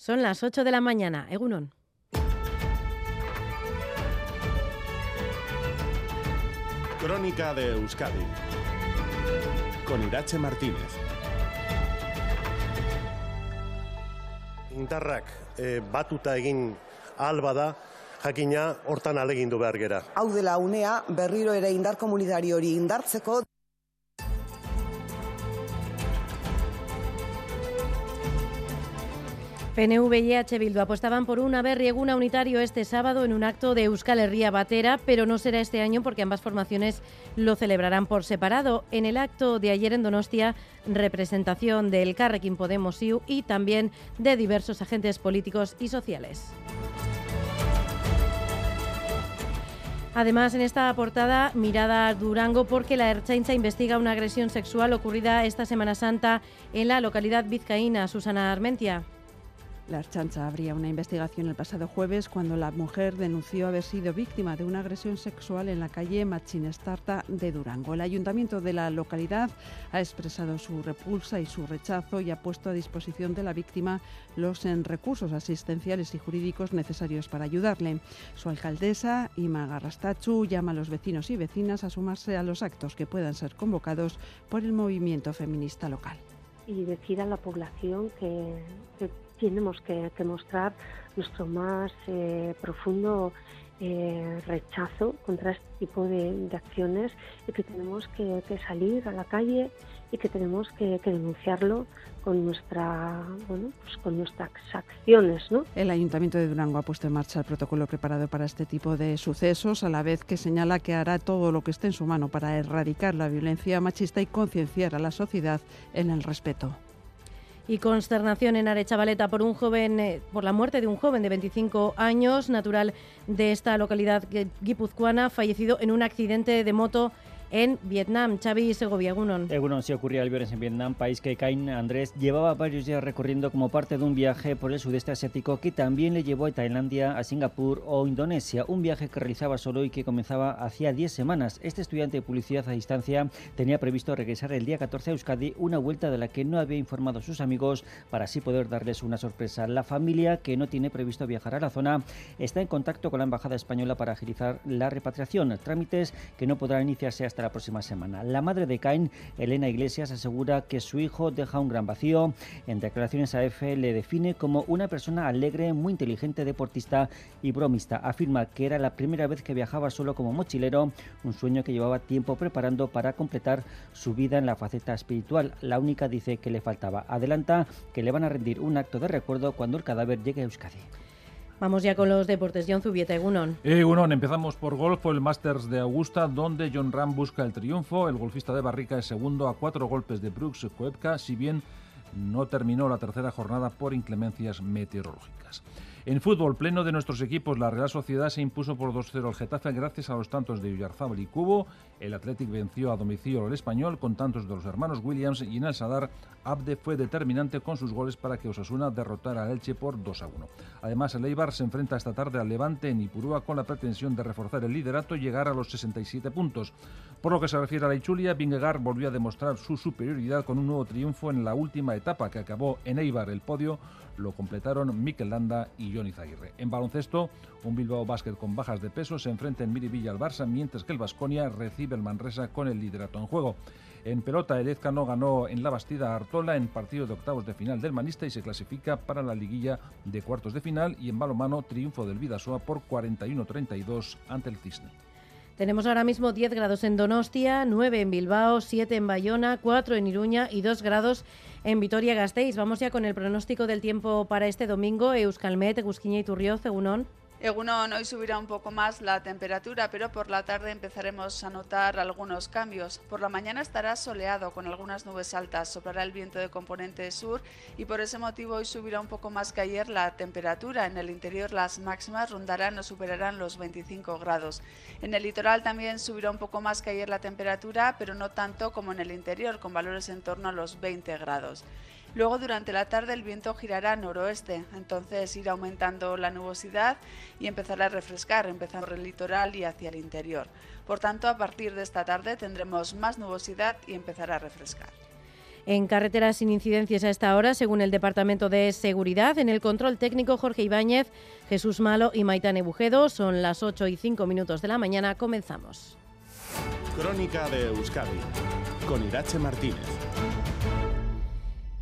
Son las 8 de la mañana. Egunon. Crónica de Euskadi con Irache Martínez. Indarrak e, batuta egin alba da, jakina hortan alegindu behar gera. Hau dela unea berriro ere indar komunitari hori indartzeko PNV y EH Bildu apostaban por una berrieguna unitario este sábado en un acto de Euskal Herria Batera, pero no será este año porque ambas formaciones lo celebrarán por separado. En el acto de ayer en Donostia, representación del Carrequín Podemos IU y también de diversos agentes políticos y sociales. Además, en esta portada, mirada Durango porque la Erchaincha investiga una agresión sexual ocurrida esta Semana Santa en la localidad vizcaína. Susana Armentia. La Archancha abría una investigación el pasado jueves cuando la mujer denunció haber sido víctima de una agresión sexual en la calle Machinestarta de Durango. El ayuntamiento de la localidad ha expresado su repulsa y su rechazo y ha puesto a disposición de la víctima los recursos asistenciales y jurídicos necesarios para ayudarle. Su alcaldesa, Ima Garrastachu, llama a los vecinos y vecinas a sumarse a los actos que puedan ser convocados por el movimiento feminista local. Y decir a la población que, tenemos que, que mostrar nuestro más eh, profundo eh, rechazo contra este tipo de, acciones y que tenemos que, que, salir a la calle y que tenemos que, denunciarlo con nuestra bueno pues con nuestras acciones ¿no? el ayuntamiento de Durango ha puesto en marcha el protocolo preparado para este tipo de sucesos a la vez que señala que hará todo lo que esté en su mano para erradicar la violencia machista y concienciar a la sociedad en el respeto y consternación en Arechavaleta por un joven eh, por la muerte de un joven de 25 años, natural de esta localidad guipuzcoana, fallecido en un accidente de moto en Vietnam. Xavi Segovia, Egunon. Egunon sí ocurría el viernes en Vietnam, país que Cain Andrés llevaba varios días recorriendo como parte de un viaje por el sudeste asiático que también le llevó a Tailandia, a Singapur o Indonesia. Un viaje que realizaba solo y que comenzaba hacía 10 semanas. Este estudiante de publicidad a distancia tenía previsto regresar el día 14 a Euskadi, una vuelta de la que no había informado a sus amigos para así poder darles una sorpresa. La familia, que no tiene previsto viajar a la zona, está en contacto con la Embajada Española para agilizar la repatriación, trámites que no podrán iniciarse hasta la próxima semana. La madre de Cain, Elena Iglesias, asegura que su hijo deja un gran vacío. En declaraciones a EFE le define como una persona alegre, muy inteligente, deportista y bromista. Afirma que era la primera vez que viajaba solo como mochilero, un sueño que llevaba tiempo preparando para completar su vida en la faceta espiritual. La única dice que le faltaba. Adelanta que le van a rendir un acto de recuerdo cuando el cadáver llegue a Euskadi. Vamos ya con los deportes. John Zubieta, Egunon. Egunon, empezamos por golf, el Masters de Augusta, donde John Ram busca el triunfo. El golfista de Barrica es segundo a cuatro golpes de Brooks Koepka, si bien no terminó la tercera jornada por inclemencias meteorológicas. En fútbol pleno de nuestros equipos, la Real Sociedad se impuso por 2-0 al Getafe gracias a los tantos de Villarzábal y Cubo. El Athletic venció a domicilio al Español con tantos de los hermanos Williams y en el Sadar Abde fue determinante con sus goles para que Osasuna derrotara al Elche por 2 1. Además, el Eibar se enfrenta esta tarde al Levante en Ipurúa con la pretensión de reforzar el liderato y llegar a los 67 puntos. Por lo que se refiere a la Ichulia, Vingegaard volvió a demostrar su superioridad con un nuevo triunfo en la última etapa que acabó en Eibar. El podio lo completaron Mikel Landa y Johnny Zaguirre. En baloncesto, un Bilbao Basket con bajas de peso se enfrenta en Miribilla al Barça, mientras que el Vasconia recibe el Manresa con el liderato en juego. En pelota, el no ganó en la Bastida a Artola en partido de octavos de final del Manista y se clasifica para la liguilla de cuartos de final. Y en balomano, triunfo del Vidasoa por 41-32 ante el Cisne. Tenemos ahora mismo 10 grados en Donostia, 9 en Bilbao, 7 en Bayona, 4 en Iruña y 2 grados en Vitoria-Gasteiz. Vamos ya con el pronóstico del tiempo para este domingo. Euskalmet, Gusquiña y Turrioz, Egunon. Egunon, hoy subirá un poco más la temperatura, pero por la tarde empezaremos a notar algunos cambios. Por la mañana estará soleado con algunas nubes altas, soplará el viento de componente sur y por ese motivo hoy subirá un poco más que ayer la temperatura. En el interior las máximas rondarán o superarán los 25 grados. En el litoral también subirá un poco más que ayer la temperatura, pero no tanto como en el interior, con valores en torno a los 20 grados. Luego durante la tarde el viento girará a noroeste, entonces irá aumentando la nubosidad y empezará a refrescar, empezando por el litoral y hacia el interior. Por tanto, a partir de esta tarde tendremos más nubosidad y empezará a refrescar. En carreteras sin incidencias a esta hora, según el Departamento de Seguridad, en el control técnico Jorge Ibáñez, Jesús Malo y Maitane Bujedo, son las 8 y 5 minutos de la mañana, comenzamos. Crónica de Euskadi, con Irache Martínez.